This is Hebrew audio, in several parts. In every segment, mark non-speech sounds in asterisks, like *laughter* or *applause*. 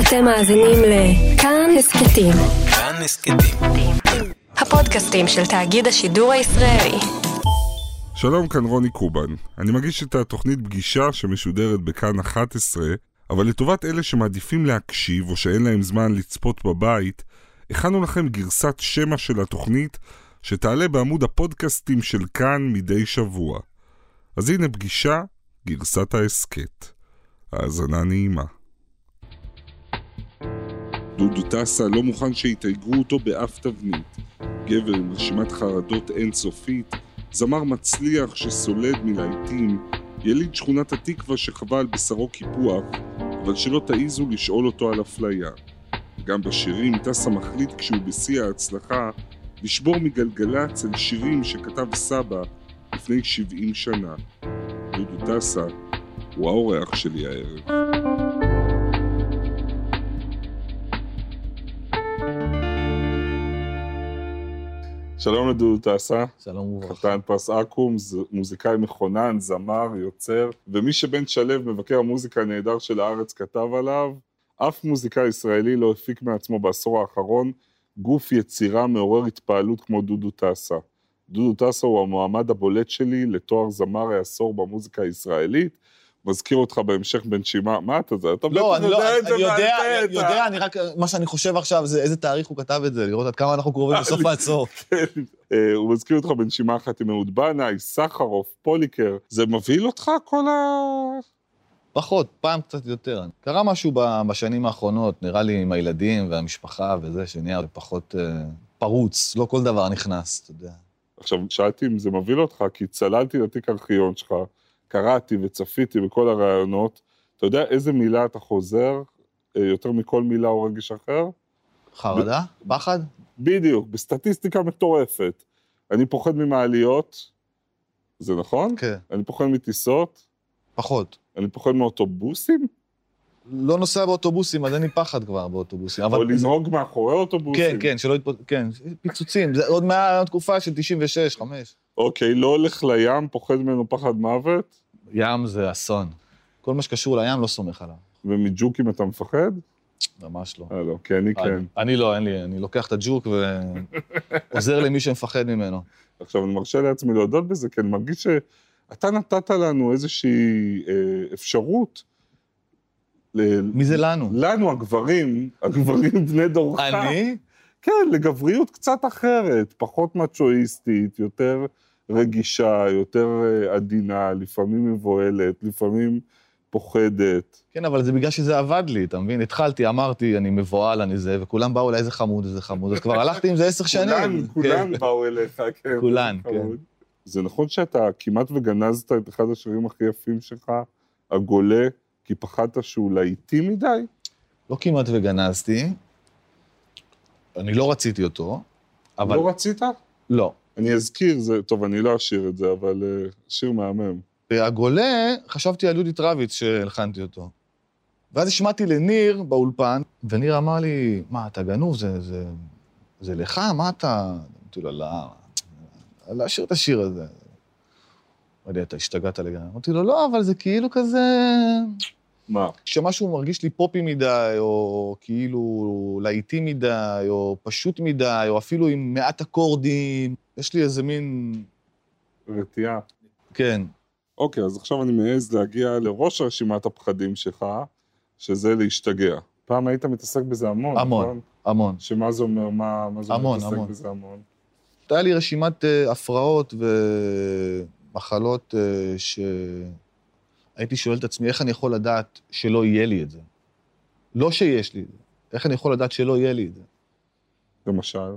אתם מאזינים לכאן הסכתים. כאן הסכתים. הפודקאסטים של תאגיד השידור הישראלי. שלום, כאן רוני קובן. אני מגיש את התוכנית פגישה שמשודרת בכאן 11, אבל לטובת אלה שמעדיפים להקשיב או שאין להם זמן לצפות בבית, הכנו לכם גרסת שמע של התוכנית שתעלה בעמוד הפודקאסטים של כאן מדי שבוע. אז הנה פגישה, גרסת ההסכת. האזנה נעימה. דודו טסה לא מוכן שיתייגו אותו באף תבנית. גבר עם רשימת חרדות אינסופית, זמר מצליח שסולד מלהיטים, יליד שכונת התקווה שחווה על בשרו קיפוח, אבל שלא תעיזו לשאול אותו על אפליה. גם בשירים טסה מחליט כשהוא בשיא ההצלחה לשבור מגלגלצ אל שירים שכתב סבא לפני 70 שנה. דודו טסה הוא האורח שלי הערב. שלום לדודו טסה, שלום וברכה. חתן פרס אקו"ם, מוזיקאי מכונן, זמר, יוצר, ומי שבן שלו, מבקר המוזיקה הנהדר של הארץ, כתב עליו, אף מוזיקאי ישראלי לא הפיק מעצמו בעשור האחרון גוף יצירה מעורר התפעלות כמו דודו טסה. דודו טסה הוא המועמד הבולט שלי לתואר זמר העשור במוזיקה הישראלית. מזכיר אותך בהמשך בנשימה, מה אתה זה? אתה לא, אני לא, אני יודע, אני יודע, אני רק, מה שאני חושב עכשיו זה איזה תאריך הוא כתב את זה, לראות עד כמה אנחנו קרובים בסוף לי- העשור. *laughs* כן. אה, הוא מזכיר אותך בנשימה אחת עם אהוד בנאי, סחרוף, פוליקר. זה מבהיל אותך כל ה... פחות, פעם קצת יותר. קרה משהו בשנים האחרונות, נראה לי עם הילדים והמשפחה וזה, שנהיה פחות אה, פרוץ, לא כל דבר נכנס, אתה יודע. עכשיו, שאלתי אם זה מבהיל אותך, כי צללתי לתיק הארכיון שלך, קראתי וצפיתי בכל הראיונות. אתה יודע איזה מילה אתה חוזר אה, יותר מכל מילה או רגש אחר? חרדה? פחד? בדיוק, בסטטיסטיקה מטורפת. אני פוחד ממעליות, זה נכון? כן, אני פוחד מטיסות, פחות. אני פוחד מאוטובוסים, לא נוסע באוטובוסים, אז אין לי פחד כבר באוטובוסים. או אבל... לנהוג מאחורי אוטובוסים. כן, כן, שלא יתפוצץ, כן, פיצוצים, זה עוד מהתקופה של 96, 5. אוקיי, לא הולך לים, פוחד ממנו פחד מוות, ים זה אסון. כל מה שקשור לים לא סומך עליו, ומג'וקים אתה מפחד? ממש לא. אה, לא, כי אני כן. אני- לא, אין לי, אני לוקח את הג'וק ועוזר *laughs* למי שמפחד ממנו. עכשיו, אני מרשה לעצמי להודות בזה, כי אני מרגיש שאתה נתת לנו איזושהי אה, אפשרות. ל... מי זה לנו? לנו, הגברים, הגברים בני דורך. אני? כן, לגבריות קצת אחרת, פחות מצ'ואיסטית, יותר רגישה, יותר אה, עדינה, לפעמים מבוהלת, לפעמים פוחדת. כן, אבל זה בגלל שזה עבד לי, אתה מבין? התחלתי, אמרתי, אני מבוהל, אני זה, וכולם באו אליי, איזה חמוד, איזה חמוד, אז כבר הלכתי עם זה עשר שנים. כולן, כולן כן. באו אליך, כן. כולן. כן. זה נכון שאתה כמעט וגנזת את אחד השירים הכי יפים שלך, הגולה, כי פחדת שהוא להיטי מדי? לא כמעט וגנזתי, אני לא רציתי אותו, אבל... לא רצית? לא. אני אזכיר, זה, טוב, אני לא אשיר את זה, אבל אה, שיר מהמם. והגולה, חשבתי על יהודית רביץ שהלחנתי אותו. ואז השמעתי לניר באולפן, וניר אמר לי, מה, אתה גנוב, זה, זה, זה לך? מה אתה... אמרתי לו, לא, להשאיר את השיר הזה. אמר לי, אתה השתגעת לגמרי. אמרתי לו, לא, אבל זה כאילו כזה... מה? כשמשהו מרגיש לי פופי מדי, או כאילו להיטי מדי, או פשוט מדי, או אפילו עם מעט אקורדים, יש לי איזה מין... רתיעה. כן. אוקיי, אז עכשיו אני מעז להגיע לראש רשימת הפחדים שלך, שזה להשתגע. פעם היית מתעסק בזה המון, המון. נכון? המון. שמה זה אומר, מה, מה זה המון, להתעסק המון. בזה המון? הייתה לי רשימת אה, הפרעות ומחלות אה, שהייתי שואל את עצמי, איך אני יכול לדעת שלא יהיה לי את זה? לא שיש לי את זה, איך אני יכול לדעת שלא יהיה לי את זה? למשל.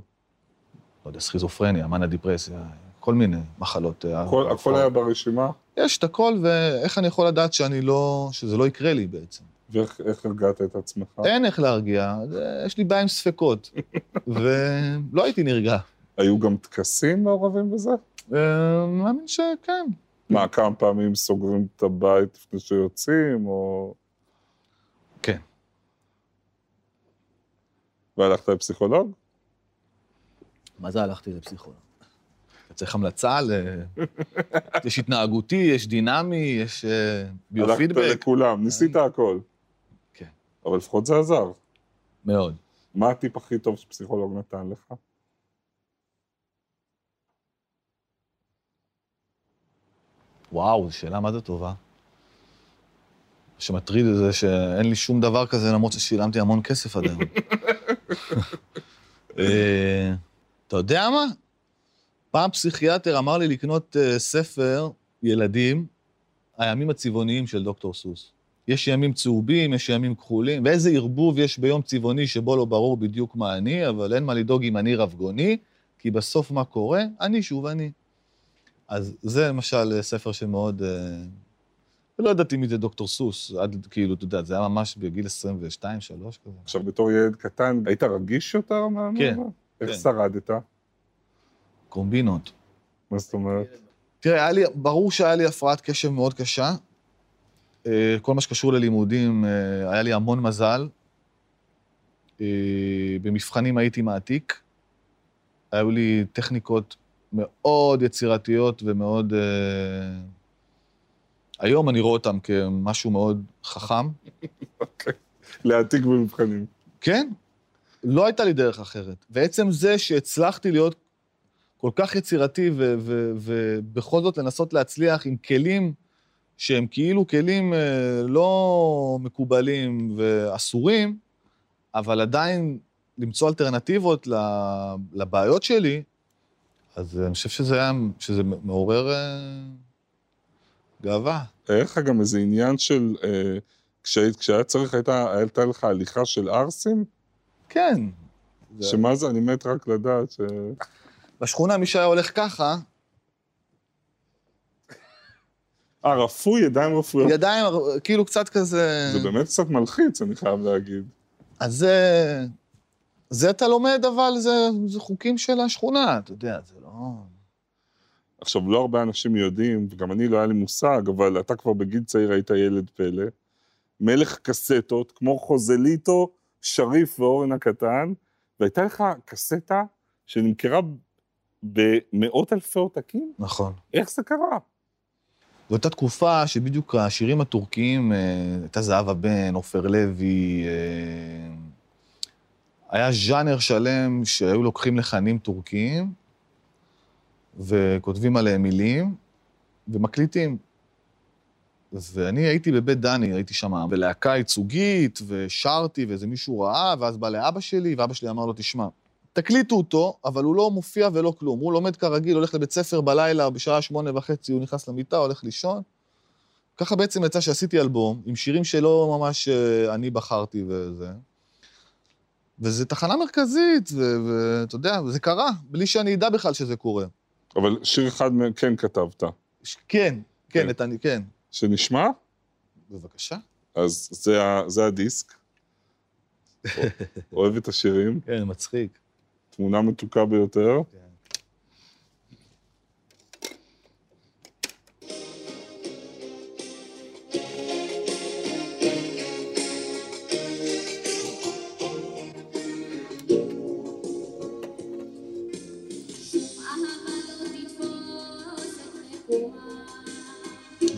לא יודע, סכיזופרניה, מניה דיפרסיה, כל מיני מחלות. אה, הכל, הכל הפרעות. היה ברשימה, יש את הכל, ואיך אני יכול לדעת שאני לא... שזה לא יקרה לי בעצם? ואיך איך הרגעת את עצמך? אין איך להרגיע, זה- יש לי בעיה עם ספקות, *laughs* ולא הייתי נרגע. היו גם טקסים מעורבים בזה? אה, מאמין שכן. מה, כמה פעמים סוגרים את הבית לפני שיוצאים, או... כן. והלכת לפסיכולוג? מה זה הלכתי לפסיכולוג? אתה צריך המלצה ל... *laughs* יש התנהגותי, יש דינמי, יש אה, הלכת ביופידבק. לכולם, ניסית הכל. כן. אבל לפחות זה עזר. מאוד. מה הטיפ הכי טוב שפסיכולוג נתן לך? וואו, זו שאלה מה זה טובה. מה שמטריד זה שאין לי שום דבר כזה, למרות ששילמתי המון כסף עד היום. *laughs* אה, אתה יודע מה? פעם פסיכיאטר אמר לי לקנות אה, ספר ילדים, הימים הצבעוניים של דוקטור סוס. יש ימים צהובים, יש ימים כחולים, ואיזה ערבוב יש ביום צבעוני שבו לא ברור בדיוק מה אני, אבל אין מה לדאוג אם אני רבגוני, כי בסוף מה קורה? אני שוב אני. אז זה למשל ספר שמאוד... אה, לא ידעתי מי זה דוקטור סוס, עד כאילו, אתה יודע, זה היה ממש בגיל 22, 3 כזה. עכשיו, בתור ילד קטן, היית רגיש יותר? כן, מה- איך כן. שרדת? קומבינות. מה זאת אומרת? תראה, היה לי, ברור שהיה לי הפרעת קשב מאוד קשה. אה, כל מה שקשור ללימודים, אה, היה לי המון מזל. אה, במבחנים הייתי מעתיק. היו לי טכניקות מאוד יצירתיות ומאוד... היום אני רואה אותן כמשהו מאוד חכם. להעתיק במבחנים. כן, לא הייתה לי דרך אחרת. ועצם זה שהצלחתי להיות כל כך יצירתי ובכל זאת לנסות להצליח עם כלים שהם כאילו כלים אה, לא מקובלים ואסורים, אבל עדיין למצוא אלטרנטיבות לבעיות שלי, אז אני חושב שזה היה, שזה מעורר אה, גאווה. היה לך גם איזה עניין של... אה, כשהיה צריך, הייתה, הייתה לך הליכה של ערסים? כן. שמה זה? אני מת רק לדעת ש... בשכונה מי שהיה הולך ככה, אה, רפוי, ידיים רפויות. ידיים, כאילו קצת כזה... זה באמת קצת מלחיץ, אני חייב להגיד. אז זה... זה אתה לומד, אבל זה, זה חוקים של השכונה, אתה יודע, זה לא... עכשיו, לא הרבה אנשים יודעים, וגם אני לא היה לי מושג, אבל אתה כבר בגיל צעיר היית ילד פלא. מלך קסטות, כמו חוזליטו, שריף ואורן הקטן, והייתה לך קסטה שנמכרה במאות אלפי עותקים? נכון. איך זה קרה? זו הייתה תקופה שבדיוק השירים הטורקיים, אה, הייתה זהבה בן, עופר לוי, אה, היה ז'אנר שלם שהיו לוקחים לחנים טורקיים וכותבים עליהם מילים ומקליטים. ואני הייתי בבית דני, הייתי שם בלהקה ייצוגית, ושרתי, ואיזה מישהו ראה, ואז בא לאבא שלי, ואבא שלי אמר לו, תשמע, תקליטו אותו, אבל הוא לא מופיע ולא כלום. הוא לומד כרגיל, הולך לבית ספר בלילה, בשעה שמונה וחצי הוא נכנס למיטה, הולך לישון. ככה בעצם יצא שעשיתי אלבום עם שירים שלא ממש אה, אני בחרתי וזה. וזה תחנה מרכזית, ואתה יודע, זה קרה, בלי שאני אדע בכלל שזה קורה. אבל שיר אחד כן כתבת. ש- כן, כן. כן, את אני, כן. שנשמע? בבקשה. אז זה, זה הדיסק. *laughs* אוהב את השירים, כן, מצחיק. תמונה מתוקה ביותר. כן.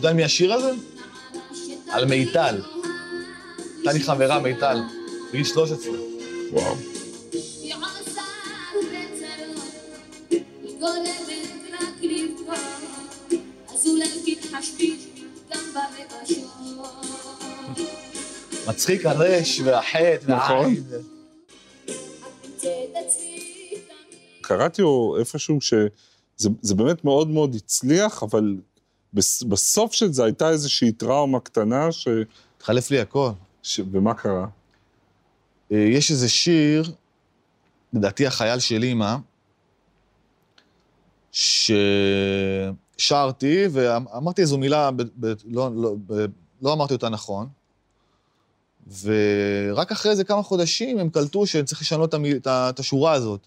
אתה יודע מי השיר הזה? על מיטל. הייתה לי חברה מיטל, בגיל 13. וואו. מצחיק הרש והחטא נכון. והעין. תמיד. קראתי או איפשהו שזה זה באמת מאוד מאוד הצליח, אבל בסוף של זה הייתה איזושהי טראומה קטנה, ש, התחלף לי הכל. ש, ומה קרה? אה, יש איזה שיר, לדעתי החייל של אימא, ששרתי, ואמרתי איזו מילה, ב, ב, לא, לא, ב, לא אמרתי אותה נכון, ורק אחרי איזה כמה חודשים הם קלטו שצריך לשנות את המי- את ה- את השורה הזאת.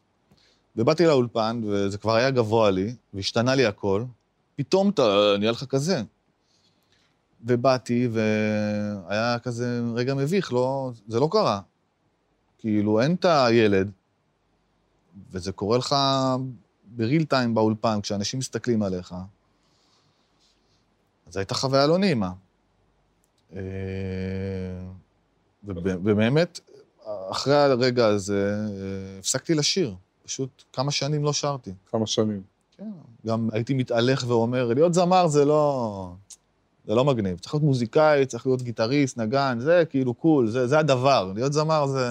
ובאתי לאולפן, וזה כבר היה גבוה לי, והשתנה לי הכל, פתאום אתה נהיה לך כזה. ובאתי, והיה כזה רגע מביך, לא, זה לא קרה. כאילו, אין את הילד, וזה קורה לך בריל טיים באולפן, כשאנשים מסתכלים עליך. אז זו הייתה חוויה לא נעימה. אה, וב- ובאמת, אחרי הרגע הזה, אה, הפסקתי לשיר. פשוט כמה שנים לא שרתי. כמה שנים. כן, גם הייתי מתהלך ואומר, להיות זמר זה לא... זה לא מגניב. צריך להיות מוזיקאי, צריך להיות גיטריסט, נגן, זה כאילו קול, זה, זה הדבר. להיות זמר זה...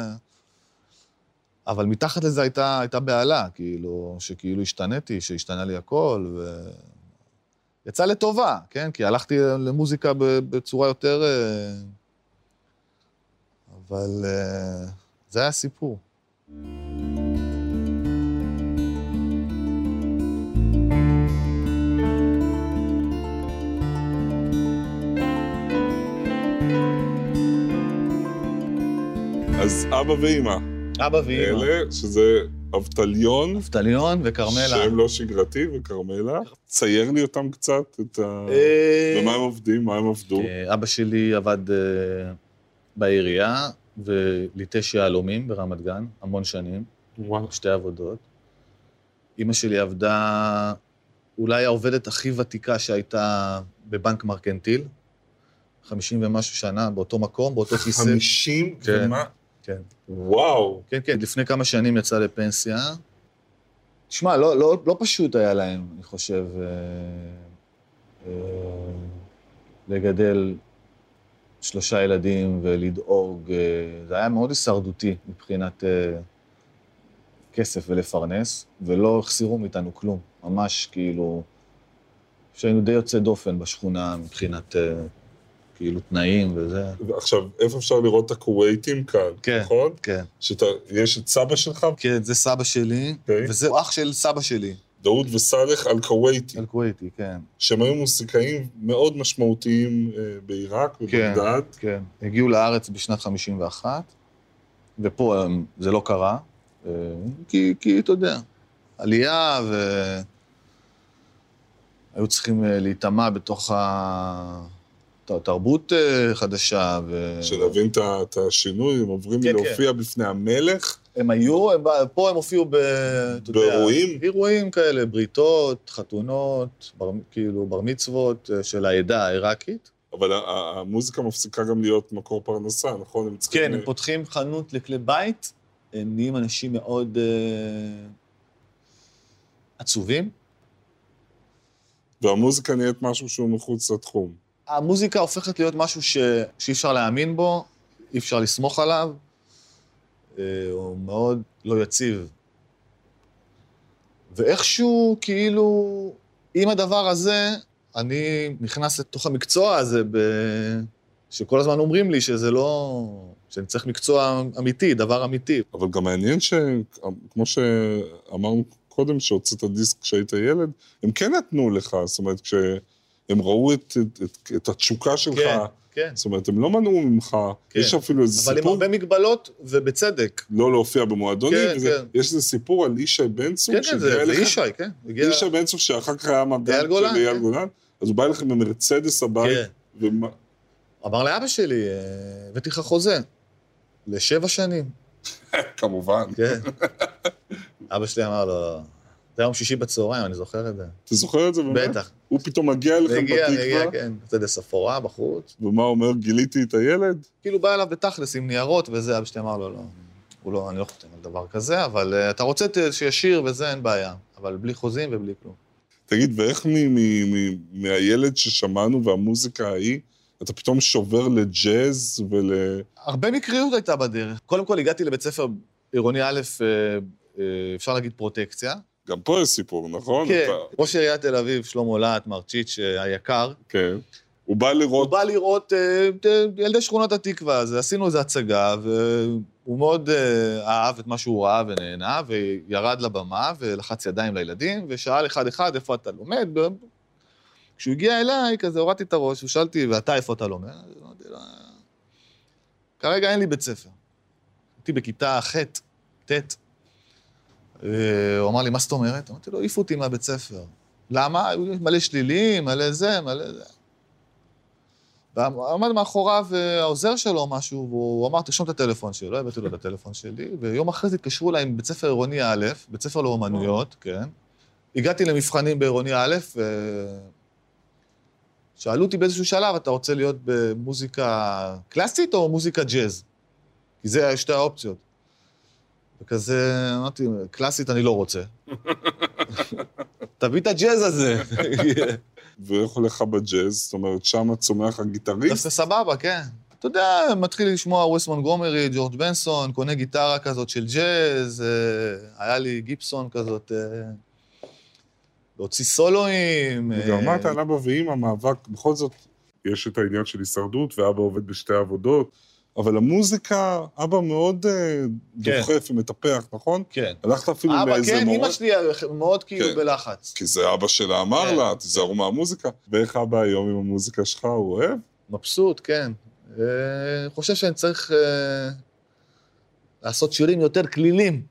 אבל מתחת לזה הייתה, הייתה בהלה, כאילו, שכאילו השתניתי, שהשתנה לי הכל, ו... יצא לטובה, כן? כי הלכתי למוזיקה בצורה יותר... אה, אבל אה, זה היה הסיפור. אז אבא ואימא, אבא ואימא. אלה, שזה אבטליון, נפתליון וכרמלה. שם לא שגרתי, וכרמלה. צייר לי אותם קצת, את ה... אה, במה הם עובדים, מה הם עבדו. אה, אבא שלי עבד אה, בעירייה וליטש יהלומים ברמת גן, המון שנים, וואלה. שתי עבודות. אימא שלי עבדה, אולי העובדת הכי ותיקה שהייתה בבנק מרקנטיל, 50 ומשהו שנה, באותו מקום, באותו כיסא. חמישים כן. ומה? כן. וואו. כן, כן, לפני כמה שנים יצא לפנסיה. תשמע, לא, לא, לא פשוט היה להם, אני חושב, אה, אה, לגדל שלושה ילדים ולדאוג. אה, זה היה מאוד הישרדותי מבחינת אה, כסף ולפרנס, ולא החסירו מאיתנו כלום. ממש כאילו, שהיינו די יוצא דופן בשכונה מבחינת אה, כאילו תנאים וזה. עכשיו, איפה אפשר לראות את הכווייטים כאן, כן. נכון? כן. שאתה, יש את סבא שלך, כן, זה סבא שלי, אוקיי. וזה אח של סבא שלי, דאוד וסאלח אל-כווייטי, אל-כווייתי, כן. שהם היו מוזיקאים מאוד משמעותיים אה, בעיראק כן. ובבגדד. כן. הגיעו לארץ בשנת 51, ופה הם, זה לא קרה, אה, כי, כי אתה יודע, עלייה ו... היו צריכים אה, להיטמע בתוך ה... תרבות אה, חדשה, ו... שלהבין את השינוי, הם עוברים כן, להופיע בפני המלך, הם היו, הם, פה הם הופיעו ב... באירועים? אירועים כאלה, בריתות, חתונות, בר, כאילו בר מצוות אה, של העדה העיראקית. אבל המוזיקה מפסיקה גם להיות מקור פרנסה, נכון? הם צריכים... כן, הם אה, פותחים חנות לכלי בית, הם נהיים אנשים מאוד אה, עצובים. והמוזיקה נהיית משהו שהוא מחוץ לתחום. המוזיקה הופכת להיות משהו ש... שאי אפשר להאמין בו, אי אפשר לסמוך עליו, אה, הוא מאוד לא יציב. ואיכשהו, כאילו, עם הדבר הזה, אני נכנס לתוך המקצוע הזה, ב... שכל הזמן אומרים לי שזה לא... שאני צריך מקצוע אמיתי, דבר אמיתי. אבל גם מעניין שכמו שאמרנו קודם, שהוצאת דיסק כשהיית ילד, הם כן נתנו לך, זאת אומרת, כשהם ראו את, את, את, את התשוקה שלך, כן, כן. זאת אומרת, הם לא מנעו ממך, כן. יש אפילו איזה אבל עם סיפור, הרבה מגבלות, ובצדק. לא להופיע במועדונים, כן, וזה, כן. יש איזה סיפור על ישי בן צור, כן, כן, זה זה ישי, כן. הגיע- ישי בן צור שאחר כך היה אייל מג"ד גולן, של אייל כן. גולן, אז הוא בא אליכם במרצדס הבית, כן. ומה... אמר לאבא שלי, אה, הבאתי לך חוזה, לשבע שנים. *laughs* כמובן. כן. אבא שלי אמר לו, זה יום שישי בצהריים, אני זוכר את זה. אתה זוכר את זה באמת? בטח. הוא פתאום מגיע אליכם הגיע, הגיע, בתקווה, כן. מרצדס אפורה בחוץ. ומה אומר, גיליתי את הילד? כאילו בא אליו בתכלס עם ניירות וזה, אבא שלי אמר לו, לא, הוא לא, אני לא חותם על דבר כזה, אבל אה, אתה רוצה ת- שישיר וזה, אין בעיה. אבל בלי חוזים ובלי כלום. תגיד, ואיך מ- מ- מ- מהילד ששמענו והמוזיקה ההיא, אתה פתאום שובר לג'אז ול... הרבה מקריות הייתה בדרך. קודם כל הגעתי לבית ספר עירוני א', אה, אה, אפשר להגיד פרוטקציה. גם פה יש סיפור, נכון? כן, אתה... ראש עיריית תל אביב, שלמה להט, מרצ'יץ' אה, היקר, כן. הוא בא הוא לראות... בא לראות אה, ילדי שכונת התקווה, אז עשינו איזו הצגה, והוא מאוד אה, אהב את מה שהוא ראה ונהנה, וירד לבמה ולחץ ידיים לילדים, ושאל אחד-אחד איפה אתה לומד. כשהוא הגיע אליי, כזה הורדתי את הראש, הוא שאלתי, ואתה איפה אתה לומד? אמרתי לו, כרגע אין לי בית ספר. הייתי בכיתה ח', ט'. הוא אמר לי, מה זאת אומרת? אמרתי לו, העיפו אותי מהבית ספר. למה? היו מלא שלילים, מלא זה, מלא זה. ועמד מאחוריו אה, העוזר שלו או משהו, והוא אמר, תרשום את הטלפון שלי. לא הבאתי לו את הטלפון שלי, ויום אחרי זה התקשרו אליי מבית ספר עירוני א', בית ספר לאומנויות, כן. הגעתי למבחנים בעירוני א', ושאלו אותי באיזשהו שלב, אתה רוצה להיות במוזיקה קלאסית או מוזיקה ג'אז? כי זה שתי האופציות. וכזה, אמרתי, קלאסית אני לא רוצה. תביא את הג'אז הזה. ואיך הולך לך בג'אז? זאת אומרת, שם צומח הגיטריסט? דווקא סבבה, כן. אתה יודע, מתחיל לשמוע ווס מונגומרי, ג'ורג' בנסון, קונה גיטרה כזאת של ג'אז, אה, היה לי גיפסון כזאת, אה, להוציא סולואים. אה, וגם מה אתה אבא ואימא, מאבק, בכל זאת, יש את העניין של הישרדות, ואבא עובד בשתי עבודות, אבל המוזיקה, אבא מאוד אה, כן. דוחף ומטפח, נכון? כן. הלכת אפילו אבא, לאיזה כן, מורה? אמא שלי מאוד כאילו כן. בלחץ. כי זה אבא שלה אמר כן, לה, תיזהרו מהמוזיקה. ואיך אבא היום עם המוזיקה שלך, הוא אוהב? מבסוט, כן. אה, חושב שאני צריך אה, לעשות שירים יותר כלילים,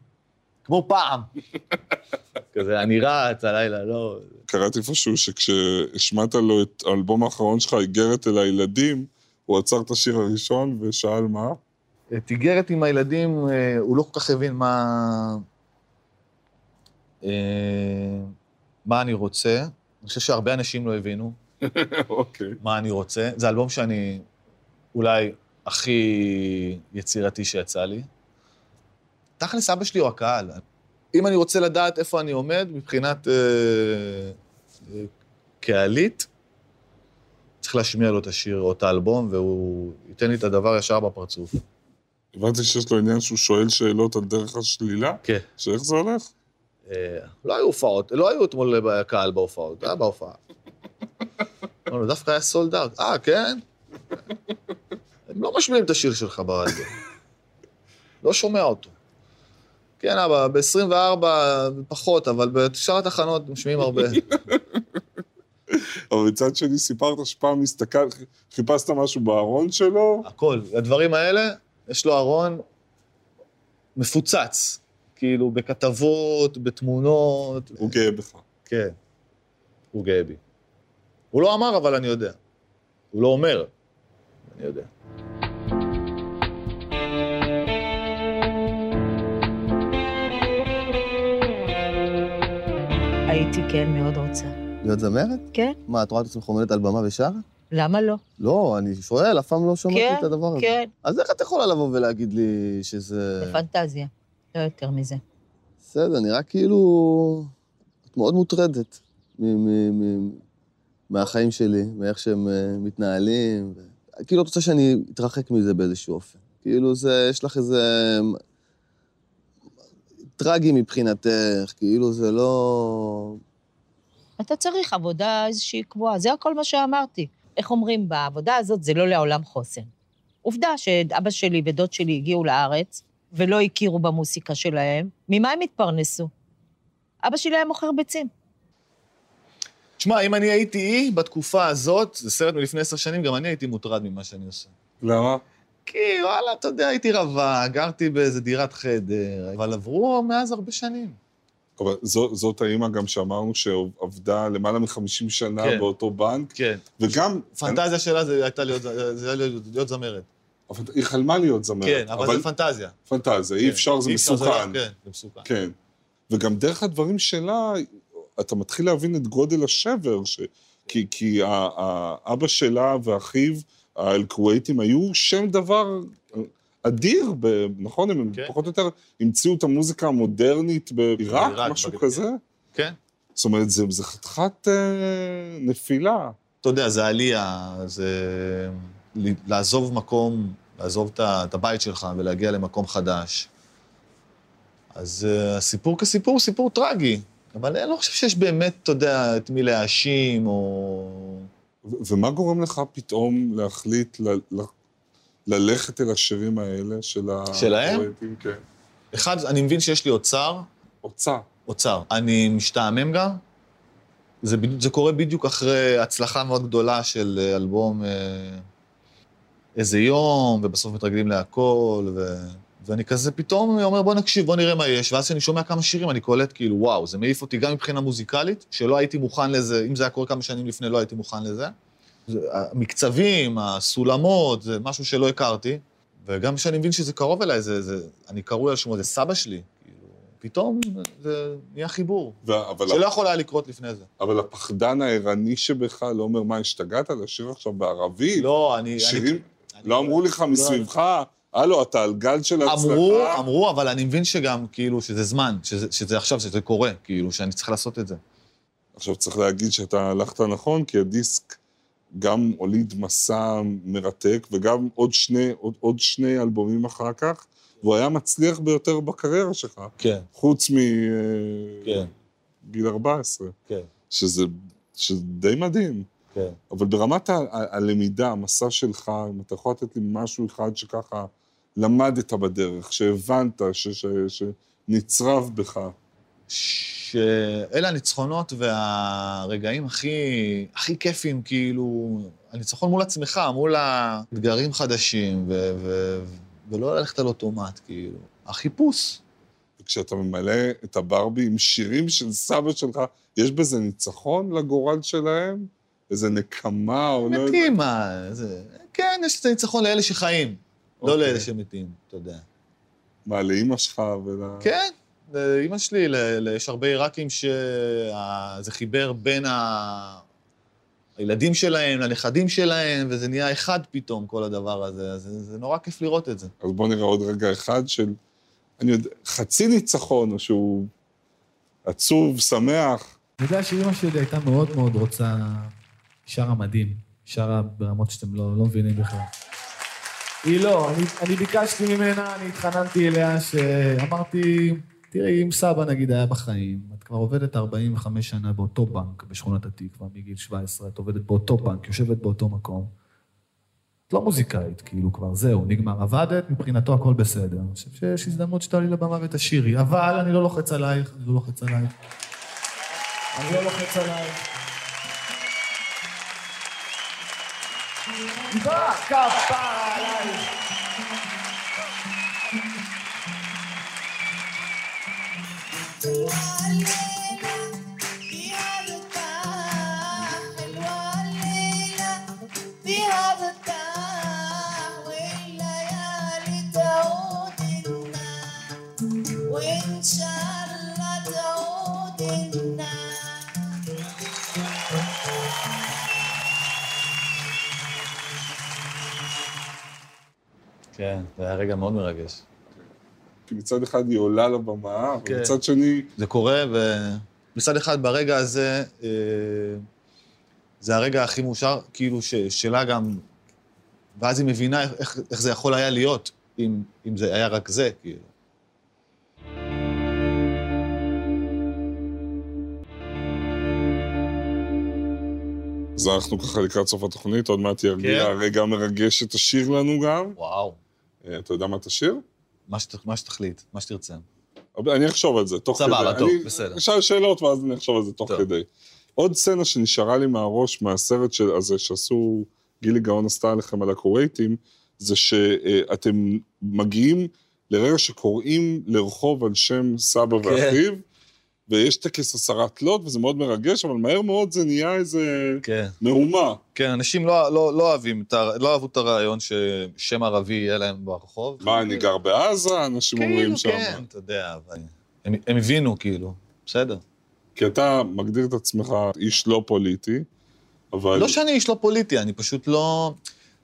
כמו פעם. *laughs* כזה, אני רץ הלילה, לא... קראתי איפשהו שכשהשמעת לו את האלבום האחרון שלך, איגרת אל הילדים, הוא עצר את השיר הראשון ושאל מה? את איגרת עם הילדים, אה, הוא לא כל כך הבין מה... אה, מה אני רוצה. אני חושב שהרבה אנשים לא הבינו *laughs* אוקיי. מה אני רוצה. זה אלבום שאני אולי הכי יצירתי שיצא לי. תכלס, אבא שלי הוא הקהל. אם אני רוצה לדעת איפה אני עומד מבחינת אה, אה, קהלית, צריך להשמיע לו את השיר או את האלבום, והוא ייתן לי את הדבר ישר בפרצוף. הבנתי שיש לו עניין שהוא שואל שאלות על דרך השלילה? כן. שאיך זה הולך? אה, לא היו הופעות, לא היו אתמול קהל בהופעות, היה בהופעה. אמרנו, דווקא היה סולד אאוט. אה, כן? הם לא משמיעים את השיר שלך ברדיו. לא שומע אותו. כן, אבא, ב-24 פחות, אבל בשאר התחנות משמיעים הרבה. אבל מצד שני סיפרת שפעם הסתכל, חיפשת משהו בארון שלו, הכל. הדברים האלה, יש לו ארון מפוצץ. כאילו, בכתבות, בתמונות. הוא גאה בך. כן, הוא גאה בי. הוא לא אמר, אבל אני יודע. הוא לא אומר, אני יודע. הייתי כן מאוד רוצה. להיות זמרת? כן, מה, את רואה את עצמך עומדת על במה ושרה? למה לא? לא, אני שואל, אף פעם לא שמעתי כן, את הדבר הזה. כן, אז איך את יכולה לבוא ולהגיד לי שזה... בפנטזיה, לא יותר מזה. בסדר, נראה כאילו... את מאוד מוטרדת מ- מ- מ- מהחיים שלי, מאיך שהם אה, מתנהלים. ו- כאילו, את רוצה שאני אתרחק מזה באיזשהו אופן. כאילו, זה, יש לך איזה... טרגי מבחינתך, כאילו זה לא... אתה צריך עבודה איזושהי קבועה, זה הכל מה שאמרתי. איך אומרים, בעבודה הזאת זה לא לעולם חוסן. עובדה שאבא שלי ודוד שלי הגיעו לארץ ולא הכירו במוסיקה שלהם, ממה הם התפרנסו? אבא שלי היה מוכר ביצים. תשמע, אם אני הייתי אי בתקופה הזאת, זה סרט מלפני עשר שנים, גם אני הייתי מוטרד ממה שאני עושה. למה? כי וואלה, אתה יודע, הייתי רווק, גרתי באיזה דירת חדר, אבל עברו מאז הרבה שנים. אבל זו, זאת האימא גם שאמרנו שעבדה למעלה מ-50 שנה כן. באותו בנק, כן. וגם... פנטזיה שלה זה הייתה להיות, זה היה להיות, להיות זמרת. אבל היא חלמה להיות זמרת. כן, אבל זה פנטזיה. פנטזיה, אי כן. אפשר, זה אי אפשר, מסוכן. לא- כן, זה מסוכן. כן. וגם דרך הדברים שלה, אתה מתחיל להבין את גודל השבר, ש... כי, כי האבא שלה ואחיו, האל-כווייתים, היו שם דבר אדיר, ב... נכון? הם כן. פחות או יותר המציאו את המוזיקה המודרנית בעיראק, משהו בגלל- כזה. כן. זאת אומרת, זה, זה חתיכת אה, נפילה. אתה יודע, זה עלייה, זה לעזוב מקום, לעזוב את את הבית שלך ולהגיע למקום חדש. אז אה, הסיפור כסיפור הוא סיפור טרגי, אבל אני לא חושב שיש באמת, אתה יודע, את מי להאשים, או... ו- ומה גורם לך פתאום להחליט. ללכת אל השירים האלה של ה... שלהם? כן. אחד, אני מבין שיש לי אוצר, אוצר. אוצר. אני משתעמם גם. זה, זה קורה בדיוק אחרי הצלחה מאוד גדולה של אה, אלבום אה, איזה יום, ובסוף מתרגלים להכל, ו... ואני כזה פתאום אומר, בוא נקשיב, בוא נראה מה יש, ואז כשאני שומע כמה שירים, אני קולט כאילו, וואו, זה מעיף אותי גם מבחינה מוזיקלית, שלא הייתי מוכן לזה, אם זה היה קורה כמה שנים לפני, לא הייתי מוכן לזה. המקצבים, הסולמות, זה משהו שלא הכרתי, וגם כשאני מבין שזה קרוב אליי, זה, זה, אני קרוי על שמו, זה סבא שלי, כאילו, פתאום זה נהיה חיבור, ו... שלא יכול היה לקרות לפני זה. אבל הפחדן הערני שבך לא אומר, מה, השתגעת לשיר עכשיו בערבית? לא, אני... שירים, אני- לא אמרו לך מסביבך, הלו, אתה על גל של הצלחה. אמרו, אמרו, אבל אני מבין שגם, כאילו, שזה זמן, שזה, שזה עכשיו, שזה קורה, כאילו, שאני צריך לעשות את זה. עכשיו צריך להגיד שאתה הלכת נכון, כי הדיסק גם הוליד מסע מרתק, וגם עוד שני, עוד, עוד שני אלבומים אחר כך, והוא היה מצליח ביותר בקריירה שלך, כן, חוץ כן, מגיל 14, כן, שזה, שזה די מדהים. כן. אבל ברמת ה- ה- הלמידה, המסע שלך, אם אתה יכול לתת לי משהו אחד שככה למדת בדרך, שהבנת, ש, ש, שנצרב בך. שאלה הניצחונות והרגעים הכי, הכי כיפים, כאילו, הניצחון מול עצמך, מול האתגרים חדשים, ו, ו, ולא ללכת על אוטומט, כאילו. החיפוש. וכשאתה ממלא את הברבי עם שירים של סבא שלך, יש בזה ניצחון לגורל שלהם? איזה נקמה או לא. מתים, מה, זה... כן, יש את הניצחון לאלה שחיים, לא אוקיי. לאלה שמתים, אתה יודע. מה, לאימא שלך ול... כן, לאמא שלי, ל- ל- יש הרבה עיראקים שזה חיבר בין ה... הילדים שלהם לנכדים שלהם, וזה נהיה אחד פתאום, כל הדבר הזה. אז זה, זה נורא כיף לראות את זה. אז בוא נראה עוד רגע אחד של, אני יודע, חצי ניצחון, או שהוא עצוב, שמח. אני יודע שאימא שלי הייתה מאוד מאוד רוצה, היא שרה מדהים, היא שרה ברמות שאתם לא, לא מבינים בכלל. היא לא, אני, אני ביקשתי ממנה, אני התחננתי אליה, שאמרתי, תראי, אם סבא נגיד היה בחיים, את כבר עובדת 45 שנה באותו בנק בשכונת התקווה, מגיל 17, את עובדת באותו בנק, יושבת באותו מקום. את לא מוזיקאית, כאילו כבר זהו, נגמר. עבדת, מבחינתו הכל בסדר. אני חושב שיש הזדמנות שתעלי לבמה ותשאירי, אבל אני לא לוחץ עלייך, אני לא לוחץ עלייך. אני לא לוחץ עלייך. בא, כפרה עלייך. כן, זה היה רגע מאוד מרגש. מצד אחד היא עולה לבמה, כן. ומצד שני, זה קורה, ומצד אחד, ברגע הזה, אה, זה הרגע הכי מאושר, כאילו, ש... שלה גם... ואז היא מבינה איך, איך, זה יכול היה להיות, אם, אם זה היה רק זה, כאילו. אז אנחנו ככה לקראת סוף התוכנית, עוד מעט ירגיע כן. הרגע המרגש שתשאיר לנו גם. וואו. אה, אתה יודע מה תשאיר? מה, שת, מה שתחליט, מה שתרצה. אבל אני אחשוב על זה, תוך כדי. סבבה, טוב, אני בסדר. אשאל שאלות ואז אני אחשוב על זה תוך טוב. כדי. עוד סצנה שנשארה לי מהראש מהסרט של, הזה שעשו, גילי גאון עשתה עליכם על הכווייטים, זה שאתם מגיעים לרגע שקוראים לרחוב על שם סבא כן. ואחיו, ויש טקס הסרת לוט, וזה מאוד מרגש, אבל מהר מאוד זה נהיה איזה כן. מהומה. כן, אנשים לא, לא, לא אוהבים, לא אהבו את הרעיון ששם ערבי יהיה להם ברחוב. מה, אני גר בעזה? אנשים אומרים כאילו, שם. כן, אתה יודע, אבל... הם, הם הבינו, כאילו, בסדר. כי אתה מגדיר את עצמך איש לא פוליטי, אבל... לא שאני איש לא פוליטי, אני פשוט לא...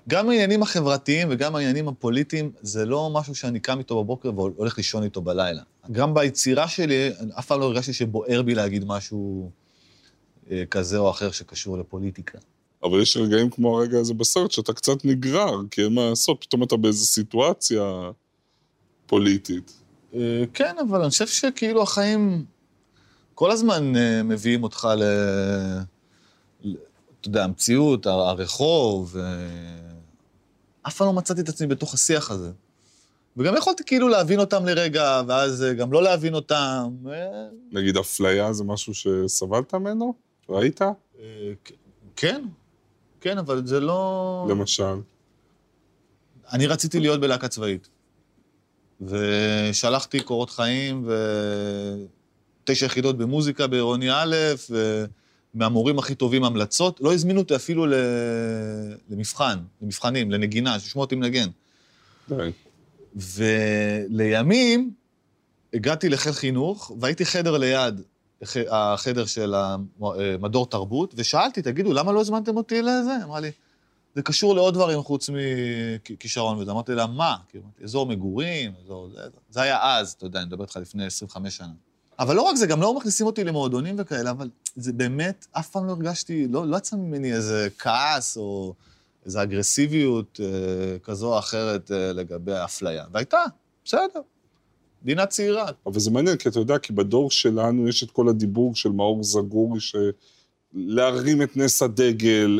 גם העניינים החברתיים וגם העניינים הפוליטיים, זה לא משהו שאני קם איתו בבוקר והולך לישון איתו בלילה. גם ביצירה שלי, אף פעם לא הרגשתי שבוער בי להגיד משהו אה, כזה או אחר שקשור לפוליטיקה. אבל יש רגעים כמו הרגע הזה בסרט שאתה קצת נגרר, כי אין מה לעשות, פתאום אתה באיזו סיטואציה פוליטית. אה, כן, אבל אני חושב שכאילו החיים כל הזמן אה, מביאים אותך ל... ל- אתה יודע, המציאות, הר- הרחוב, אף פעם לא מצאתי את עצמי בתוך השיח הזה. וגם יכולתי כאילו להבין אותם לרגע, ואז אה, גם לא להבין אותם. אה, נגיד אפליה זה משהו שסבלת ממנו? ראית? אה, כן, כן, אבל זה לא... למשל. אני רציתי להיות בלהקה צבאית. ושלחתי קורות חיים ותשע יחידות במוזיקה בעירוני א', ומהמורים הכי טובים המלצות. לא הזמינו אותי אפילו. למבחן, למבחנים, לנגינה, שישמעו אותי מנגן. די. ולימים הגעתי לחיל חינוך, והייתי חדר ליד הח- החדר של המדור תרבות, ושאלתי, תגידו, למה לא הזמנתם אותי לזה? אמרה לי, זה קשור לעוד דברים חוץ מכישרון וזה. אמרתי לה, מה? אזור מגורים, אזור זה, זה היה אז, אתה יודע, אני מדבר איתך לפני 25 שנה. אבל לא רק זה, גם לא מכניסים אותי למועדונים וכאלה, אבל זה באמת, אף פעם לא הרגשתי, לא, לא יצא ממני איזה כעס או איזו אגרסיביות אה, כזו או אחרת אה, לגבי האפליה. והייתה, בסדר. מדינה צעירה. אבל זה מעניין, כי אתה יודע, כי בדור שלנו יש את כל הדיבור של מאור זגורי, שלהרים את נס הדגל,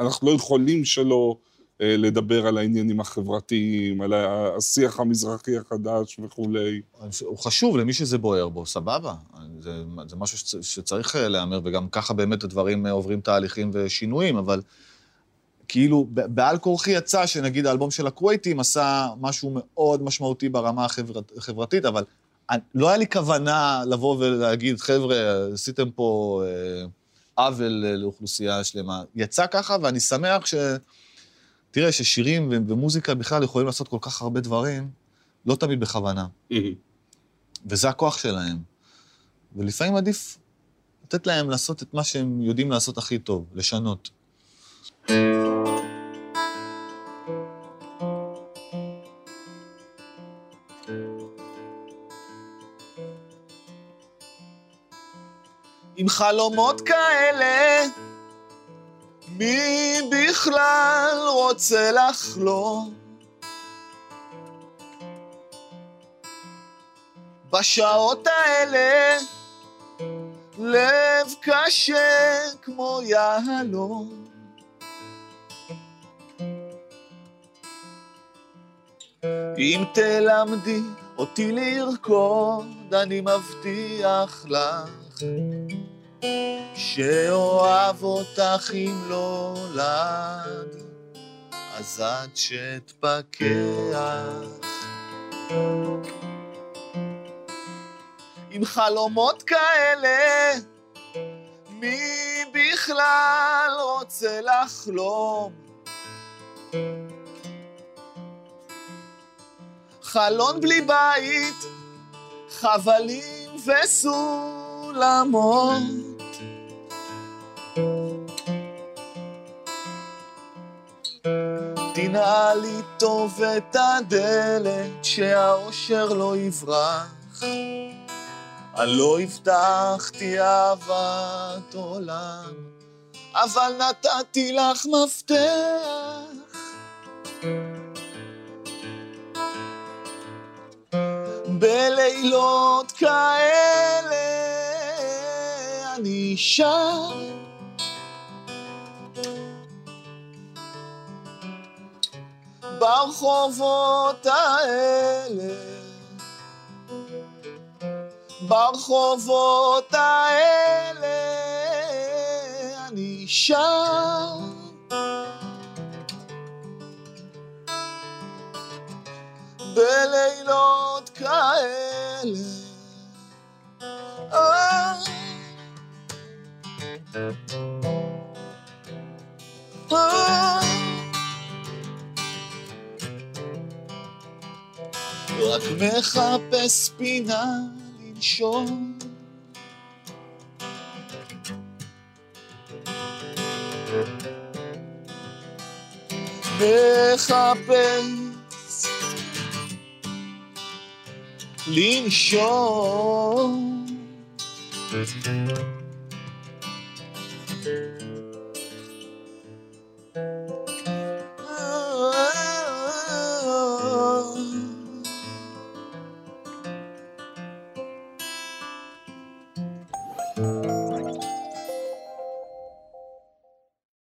אנחנו לא יכולים שלא אה, לדבר על העניינים החברתיים, על השיח המזרחי החדש וכולי. הוא חשוב למי שזה בוער בו, סבבה. זה, זה משהו שצ, שצריך אה, להיאמר, וגם ככה באמת הדברים אה, עוברים תהליכים ושינויים, אבל כאילו, בעל כורחי יצא שנגיד האלבום של הכווייטים עשה משהו מאוד משמעותי ברמה החברת, החברתית, אבל אני- לא היה לי כוונה לבוא ולהגיד, חבר'ה, עשיתם פה אה, עוול אה, לאוכלוסייה שלמה. יצא ככה, ואני שמח ש... תראה, ששירים ומוזיקה בכלל יכולים לעשות כל כך הרבה דברים, לא תמיד בכוונה. וזה הכוח שלהם. ולפעמים עדיף לתת להם לעשות את מה שהם יודעים לעשות הכי טוב, לשנות. עם חלומות כאלה, מי בכלל רוצה לחלום? בשעות האלה, לב קשה כמו יהלום. אם תלמדי אותי לרקוד, אני מבטיח לך שאוהב אותך אם לא לעד, אז עד שאתפכח. עם חלומות כאלה, מי בכלל רוצה לחלום? חלון בלי בית, חבלים וסולמות. תנעלי טוב את הדלת, שהאושר לא יברח. אני לא הבטחתי אהבת עולם, אבל נתתי לך מפתח. בלילות כאלה אני שר. ברחובות האלה ברחובות האלה אני שר. בלילות כאלה. רק מחפש פינה לנשום. מחפש לנשום.